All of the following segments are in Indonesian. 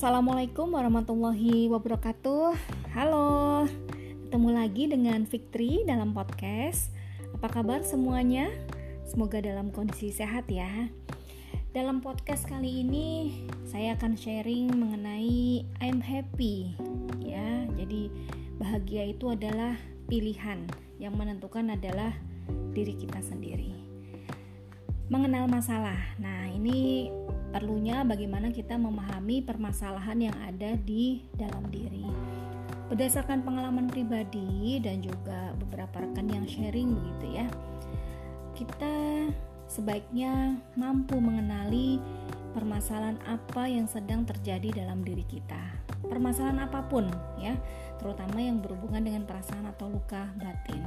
Assalamualaikum warahmatullahi wabarakatuh. Halo, ketemu lagi dengan Victory dalam podcast. Apa kabar semuanya? Semoga dalam kondisi sehat ya. Dalam podcast kali ini saya akan sharing mengenai I'm happy ya. Jadi bahagia itu adalah pilihan yang menentukan adalah diri kita sendiri. Mengenal masalah. Nah, ini perlunya bagaimana kita memahami permasalahan yang ada di dalam diri. Berdasarkan pengalaman pribadi dan juga beberapa rekan yang sharing begitu ya. Kita sebaiknya mampu mengenali permasalahan apa yang sedang terjadi dalam diri kita. Permasalahan apa pun ya, terutama yang berhubungan dengan perasaan atau luka batin.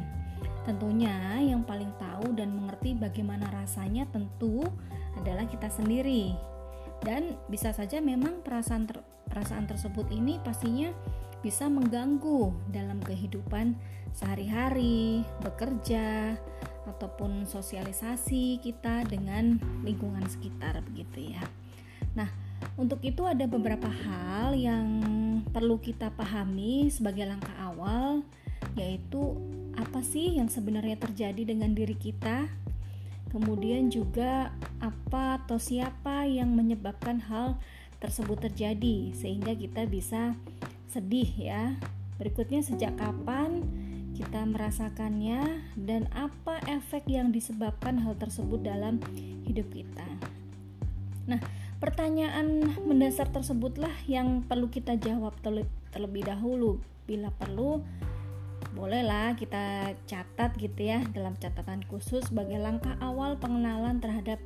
Tentunya yang paling tahu dan mengerti bagaimana rasanya tentu adalah kita sendiri dan bisa saja memang perasaan ter, perasaan tersebut ini pastinya bisa mengganggu dalam kehidupan sehari-hari, bekerja ataupun sosialisasi kita dengan lingkungan sekitar begitu ya. Nah, untuk itu ada beberapa hal yang perlu kita pahami sebagai langkah awal yaitu sih yang sebenarnya terjadi dengan diri kita Kemudian juga apa atau siapa yang menyebabkan hal tersebut terjadi sehingga kita bisa sedih ya. Berikutnya sejak kapan kita merasakannya dan apa efek yang disebabkan hal tersebut dalam hidup kita. Nah, pertanyaan mendasar tersebutlah yang perlu kita jawab terlebih dahulu. Bila perlu, bolehlah kita catat gitu ya dalam catatan khusus sebagai langkah awal pengenalan terhadap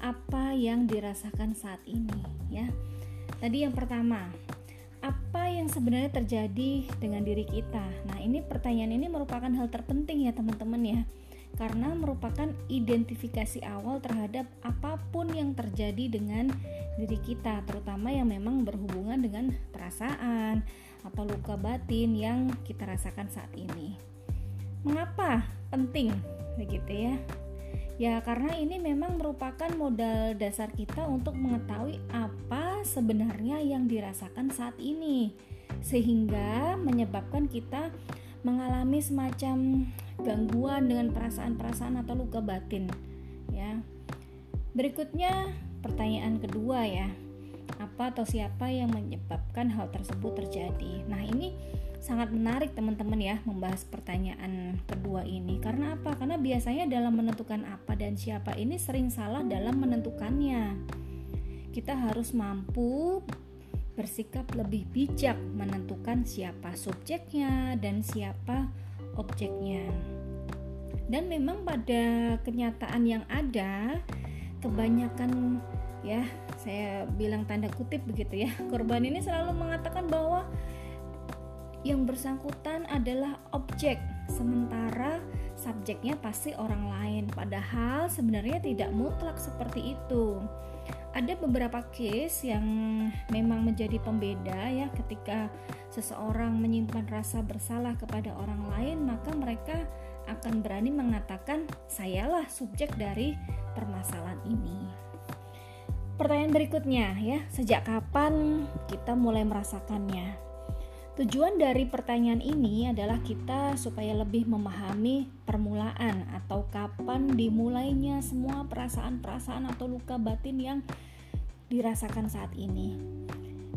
apa yang dirasakan saat ini ya. Tadi yang pertama, apa yang sebenarnya terjadi dengan diri kita? Nah, ini pertanyaan ini merupakan hal terpenting ya teman-teman ya. Karena merupakan identifikasi awal terhadap apa pun yang terjadi dengan diri kita, terutama yang memang berhubungan dengan perasaan, atau luka batin yang kita rasakan saat ini. Mengapa penting begitu ya? Ya karena ini memang merupakan modal dasar kita untuk mengetahui apa sebenarnya yang dirasakan saat ini sehingga menyebabkan kita mengalami semacam gangguan dengan perasaan-perasaan atau luka batin ya. Berikutnya pertanyaan kedua ya apa atau siapa yang menyebabkan hal tersebut terjadi. Nah, ini sangat menarik teman-teman ya membahas pertanyaan kedua ini. Karena apa? Karena biasanya dalam menentukan apa dan siapa ini sering salah dalam menentukannya. Kita harus mampu bersikap lebih bijak menentukan siapa subjeknya dan siapa objeknya. Dan memang pada kenyataan yang ada, kebanyakan ya saya bilang tanda kutip begitu ya. Korban ini selalu mengatakan bahwa yang bersangkutan adalah objek sementara subjeknya pasti orang lain. Padahal sebenarnya tidak mutlak seperti itu. Ada beberapa case yang memang menjadi pembeda ya ketika seseorang menyimpan rasa bersalah kepada orang lain maka mereka akan berani mengatakan sayalah subjek dari permasalahan ini. Pertanyaan berikutnya ya, sejak kapan kita mulai merasakannya? Tujuan dari pertanyaan ini adalah kita supaya lebih memahami permulaan atau kapan dimulainya semua perasaan-perasaan atau luka batin yang dirasakan saat ini.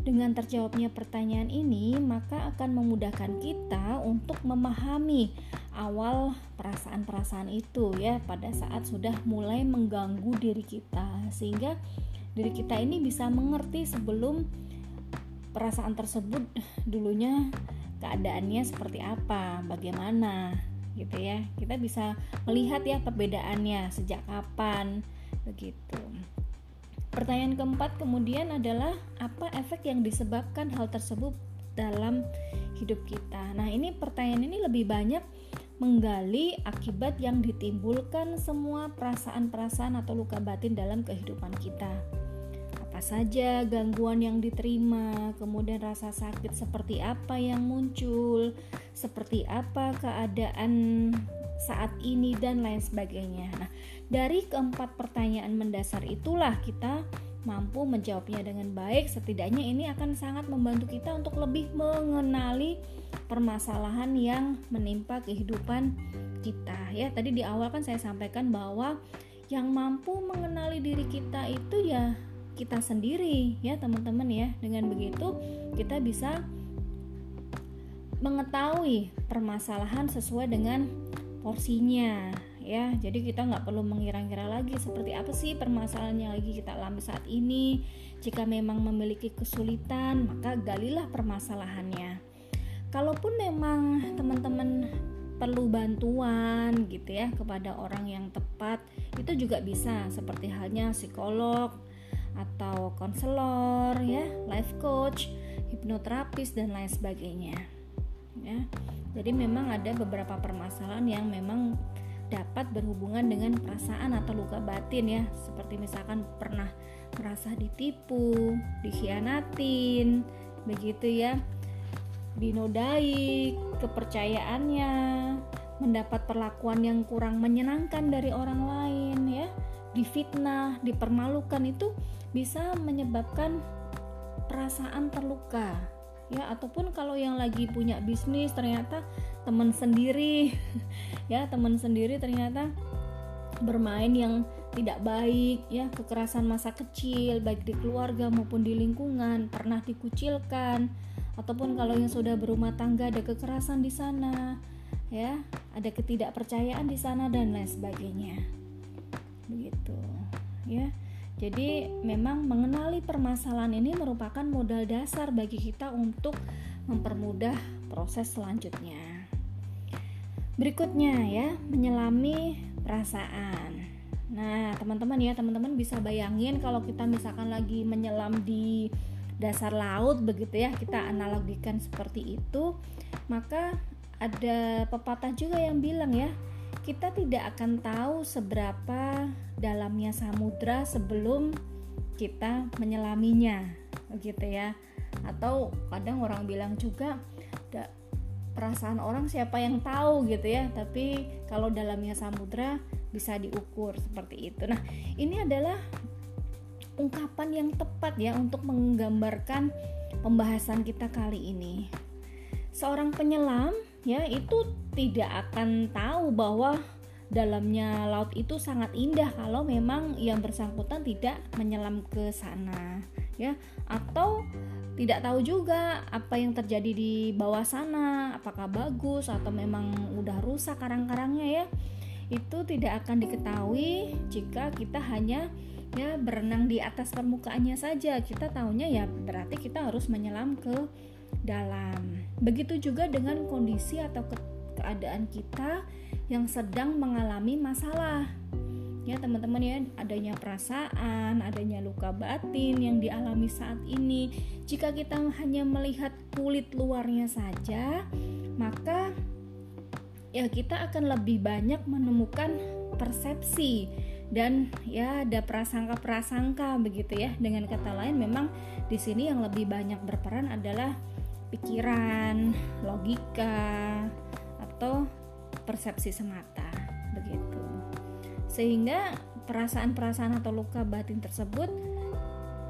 Dengan terjawabnya pertanyaan ini, maka akan memudahkan kita untuk memahami awal perasaan-perasaan itu ya pada saat sudah mulai mengganggu diri kita sehingga diri kita ini bisa mengerti sebelum perasaan tersebut dulunya keadaannya seperti apa, bagaimana gitu ya. Kita bisa melihat ya perbedaannya sejak kapan begitu. Pertanyaan keempat kemudian adalah apa efek yang disebabkan hal tersebut dalam hidup kita. Nah, ini pertanyaan ini lebih banyak menggali akibat yang ditimbulkan semua perasaan-perasaan atau luka batin dalam kehidupan kita apa saja gangguan yang diterima, kemudian rasa sakit seperti apa yang muncul, seperti apa keadaan saat ini dan lain sebagainya. Nah, dari keempat pertanyaan mendasar itulah kita mampu menjawabnya dengan baik, setidaknya ini akan sangat membantu kita untuk lebih mengenali permasalahan yang menimpa kehidupan kita. Ya, tadi di awal kan saya sampaikan bahwa yang mampu mengenali diri kita itu ya kita sendiri ya teman-teman ya. Dengan begitu kita bisa mengetahui permasalahan sesuai dengan porsinya ya. Jadi kita nggak perlu mengira-ngira lagi seperti apa sih permasalahan yang lagi kita alami saat ini. Jika memang memiliki kesulitan maka galilah permasalahannya. Kalaupun memang teman-teman perlu bantuan gitu ya kepada orang yang tepat itu juga bisa. Seperti halnya psikolog atau konselor ya life coach hipnoterapis dan lain sebagainya ya. Jadi memang ada beberapa permasalahan yang memang dapat berhubungan dengan perasaan atau luka batin ya. Seperti misalkan pernah merasa ditipu dikhianatin begitu ya. Dinodai kepercayaannya mendapat perlakuan yang kurang menyenangkan dari orang lain ya difitnah dipermalukan itu bisa menyebabkan perasaan terluka ya. Ataupun kalau yang lagi punya bisnis ternyata teman sendiri ya teman sendiri ternyata bermain yang tidak baik ya. Kekerasan masa kecil baik di keluarga maupun di lingkungan pernah dikucilkan. Ataupun kalau yang sudah berumah tangga ada kekerasan di sana ya. Ada ketidakpercayaan di sana dan lain sebagainya begitu. Ya. Jadi memang mengenali permasalahan ini merupakan modal dasar bagi kita untuk mempermudah proses selanjutnya. Berikutnya ya, menyelami perasaan. Nah, teman-teman ya, teman-teman bisa bayangin kalau kita misalkan lagi menyelam di dasar laut begitu ya, kita analogikan seperti itu, maka ada pepatah juga yang bilang ya, kita tidak akan tahu seberapa dalamnya samudra sebelum kita menyelaminya, begitu ya. Atau kadang orang bilang juga perasaan orang siapa yang tahu gitu ya. Tapi kalau dalamnya samudra bisa diukur seperti itu. Nah ini adalah ungkapan yang tepat ya untuk menggambarkan pembahasan kita kali ini seorang penyelam ya itu tidak akan tahu bahwa dalamnya laut itu sangat indah kalau memang yang bersangkutan tidak menyelam ke sana ya. Atau tidak tahu juga apa yang terjadi di bawah sana apakah bagus atau memang udah rusak karang-karangnya ya. Itu tidak akan diketahui jika kita hanya ya berenang di atas permukaannya saja. Kita tahunya ya berarti kita harus menyelam ke dalam. Begitu juga dengan kondisi atau ke keadaan kita yang sedang mengalami masalah. Ya teman-teman ya adanya perasaan adanya luka batin yang dialami saat ini. Jika kita hanya melihat kulit luarnya saja maka ya kita akan lebih banyak menemukan persepsi dan ya ada prasangka-prasangka begitu ya. Dengan kata lain memang di sini yang lebih banyak berperan adalah pikiran logika atau persepsi semata begitu. Sehingga perasaan-perasaan atau luka batin tersebut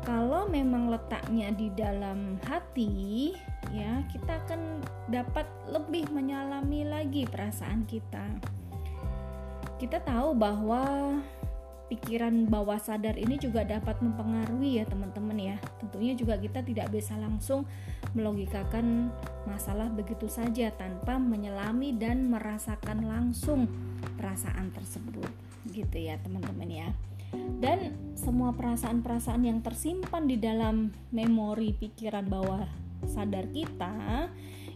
kalau memang letaknya di dalam hati ya kita akan dapat lebih menyalami lagi perasaan kita. Kita tahu bahwa pikiran bawah sadar ini juga dapat mempengaruhi ya teman-teman ya. Tentunya juga kita tidak bisa langsung melogikakan masalah begitu saja tanpa menyelami dan merasakan langsung perasaan tersebut gitu ya teman-teman ya. Dan semua perasaan-perasaan yang tersimpan di dalam memori pikiran bawah sadar kita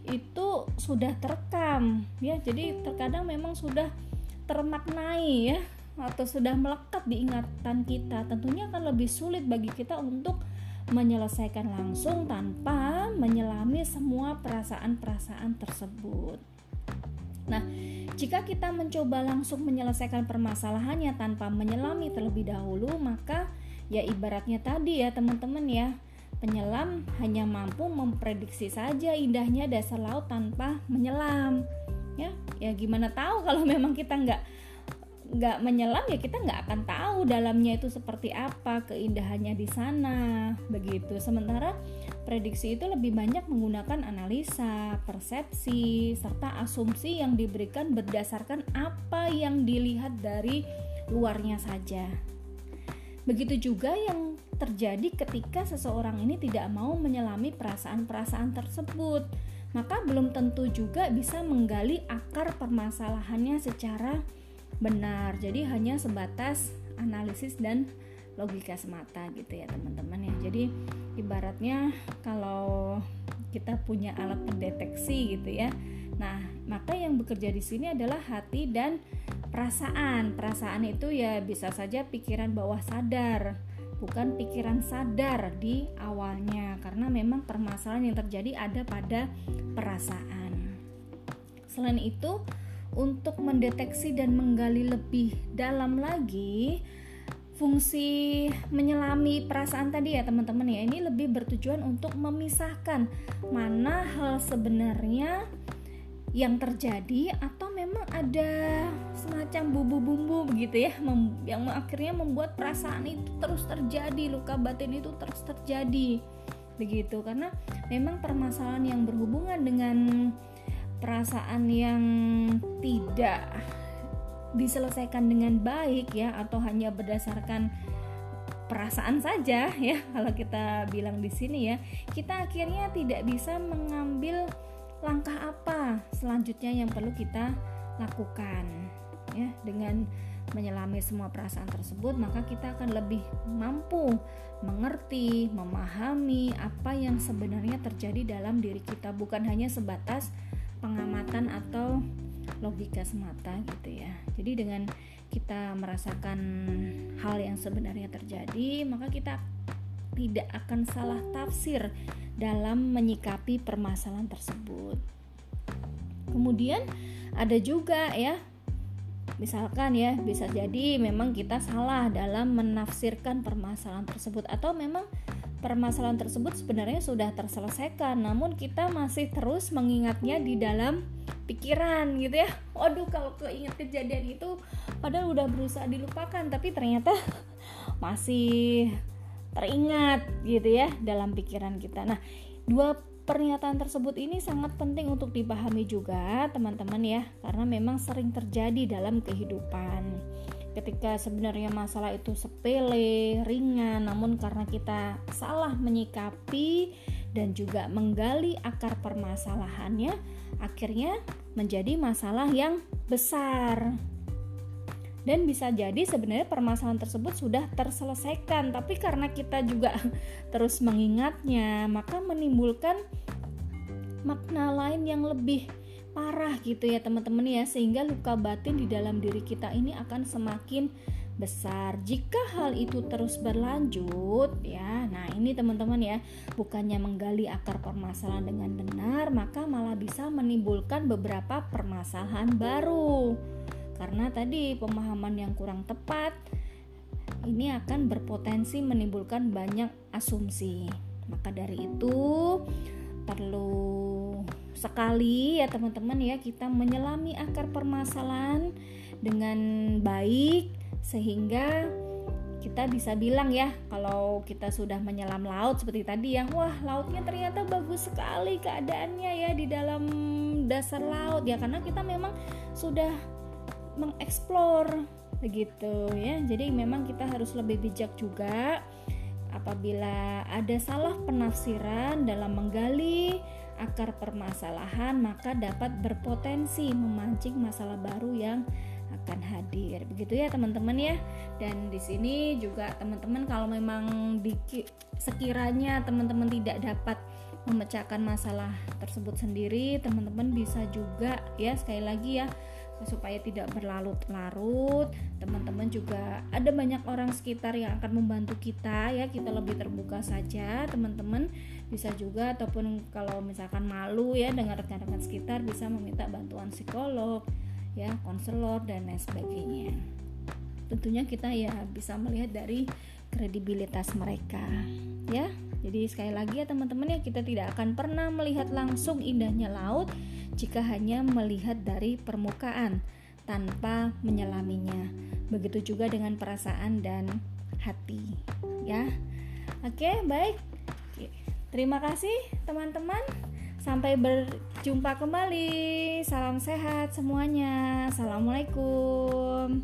itu sudah terekam ya. Jadi terkadang memang sudah termaknai ya atau sudah melekat di ingatan kita tentunya akan lebih sulit bagi kita untuk menyelesaikan langsung tanpa menyelami semua perasaan-perasaan tersebut. Nah, jika kita mencoba langsung menyelesaikan permasalahannya tanpa menyelami terlebih dahulu, maka ya ibaratnya tadi ya teman-teman ya, penyelam hanya mampu memprediksi saja indahnya dasar laut tanpa menyelam. Ya, ya gimana tahu kalau memang kita nggak nggak menyelam ya kita nggak akan tahu dalamnya itu seperti apa keindahannya di sana begitu. Sementara prediksi itu lebih banyak menggunakan analisa persepsi serta asumsi yang diberikan berdasarkan apa yang dilihat dari luarnya saja. Begitu juga yang terjadi ketika seseorang ini tidak mau menyelami perasaan-perasaan tersebut maka belum tentu juga bisa menggali akar permasalahannya secara benar jadi hanya sebatas analisis dan logika semata gitu ya teman-teman ya. Jadi ibaratnya kalau kita punya alat pendeteksi gitu ya nah maka yang bekerja di sini adalah hati dan perasaan. Perasaan itu ya bisa saja pikiran bawah sadar bukan pikiran sadar di awalnya karena memang permasalahan yang terjadi ada pada perasaan. Selain itu untuk mendeteksi dan menggali lebih dalam lagi fungsi menyelami perasaan tadi ya teman-teman ya. Ini lebih bertujuan untuk memisahkan mana hal sebenarnya yang terjadi atau memang ada semacam bumbu-bumbu begitu ya yang akhirnya membuat perasaan itu terus terjadi luka batin itu terus terjadi. Begitu karena memang permasalahan yang berhubungan dengan perasaan yang tidak diselesaikan dengan baik ya atau hanya berdasarkan perasaan saja ya kalau kita bilang di sini ya kita akhirnya tidak bisa mengambil langkah apa selanjutnya yang perlu kita lakukan ya. Dengan menyelami semua perasaan tersebut maka kita akan lebih mampu mengerti, memahami apa yang sebenarnya terjadi dalam diri kita bukan hanya sebatas pengamatan atau logika semata gitu ya. Jadi dengan kita merasakan hal yang sebenarnya terjadi, maka kita tidak akan salah tafsir dalam menyikapi permasalahan tersebut. Kemudian ada juga ya misalkan ya bisa jadi memang kita salah dalam menafsirkan permasalahan tersebut atau memang permasalahan tersebut sebenarnya sudah terselesaikan namun kita masih terus mengingatnya di dalam pikiran gitu ya. Waduh kalau keinget kejadian itu padahal udah berusaha dilupakan tapi ternyata masih teringat gitu ya dalam pikiran kita. Nah dua pernyataan tersebut ini sangat penting untuk dipahami juga teman-teman ya karena memang sering terjadi dalam kehidupan ketika sebenarnya masalah itu sepele, ringan, namun karena kita salah menyikapi dan juga menggali akar permasalahannya, akhirnya menjadi masalah yang besar. Dan bisa jadi sebenarnya permasalahan tersebut sudah terselesaikan, tapi karena kita juga terus mengingatnya, maka menimbulkan makna lain yang lebih parah gitu ya teman-teman ya sehingga luka batin di dalam diri kita ini akan semakin besar. Jika hal itu terus berlanjut ya. Nah, ini teman-teman ya, bukannya menggali akar permasalahan dengan benar, maka malah bisa menimbulkan beberapa permasalahan baru. Karena tadi pemahaman yang kurang tepat ini akan berpotensi menimbulkan banyak asumsi. Maka dari itu perlu sekali ya teman-teman ya kita menyelami akar permasalahan dengan baik sehingga kita bisa bilang ya kalau kita sudah menyelam laut seperti tadi ya wah lautnya ternyata bagus sekali keadaannya ya di dalam dasar laut ya karena kita memang sudah mengeksplor begitu ya. Jadi memang kita harus lebih bijak juga apabila ada salah penafsiran dalam menggali akar permasalahan maka dapat berpotensi memancing masalah baru yang akan hadir. Begitu ya teman-teman ya. Dan di sini juga teman-teman kalau memang sekiranya teman-teman tidak dapat memecahkan masalah tersebut sendiri, teman-teman bisa juga ya sekali lagi ya supaya tidak berlarut-larut. Teman-teman juga ada banyak orang sekitar yang akan membantu kita ya kita lebih terbuka saja. Teman-teman bisa juga ataupun kalau misalkan malu ya dengan rekan-rekan sekitar bisa meminta bantuan psikolog ya konselor dan lain sebagainya. Tentunya kita ya bisa melihat dari kredibilitas mereka ya. Jadi sekali lagi ya teman-teman ya kita tidak akan pernah melihat langsung indahnya laut jika hanya melihat dari permukaan. tanpa menyelaminya. Begitu juga dengan perasaan dan hati, ya. Oke, baik. Terima kasih, teman-teman. Sampai berjumpa kembali. Salam sehat semuanya. Assalamualaikum.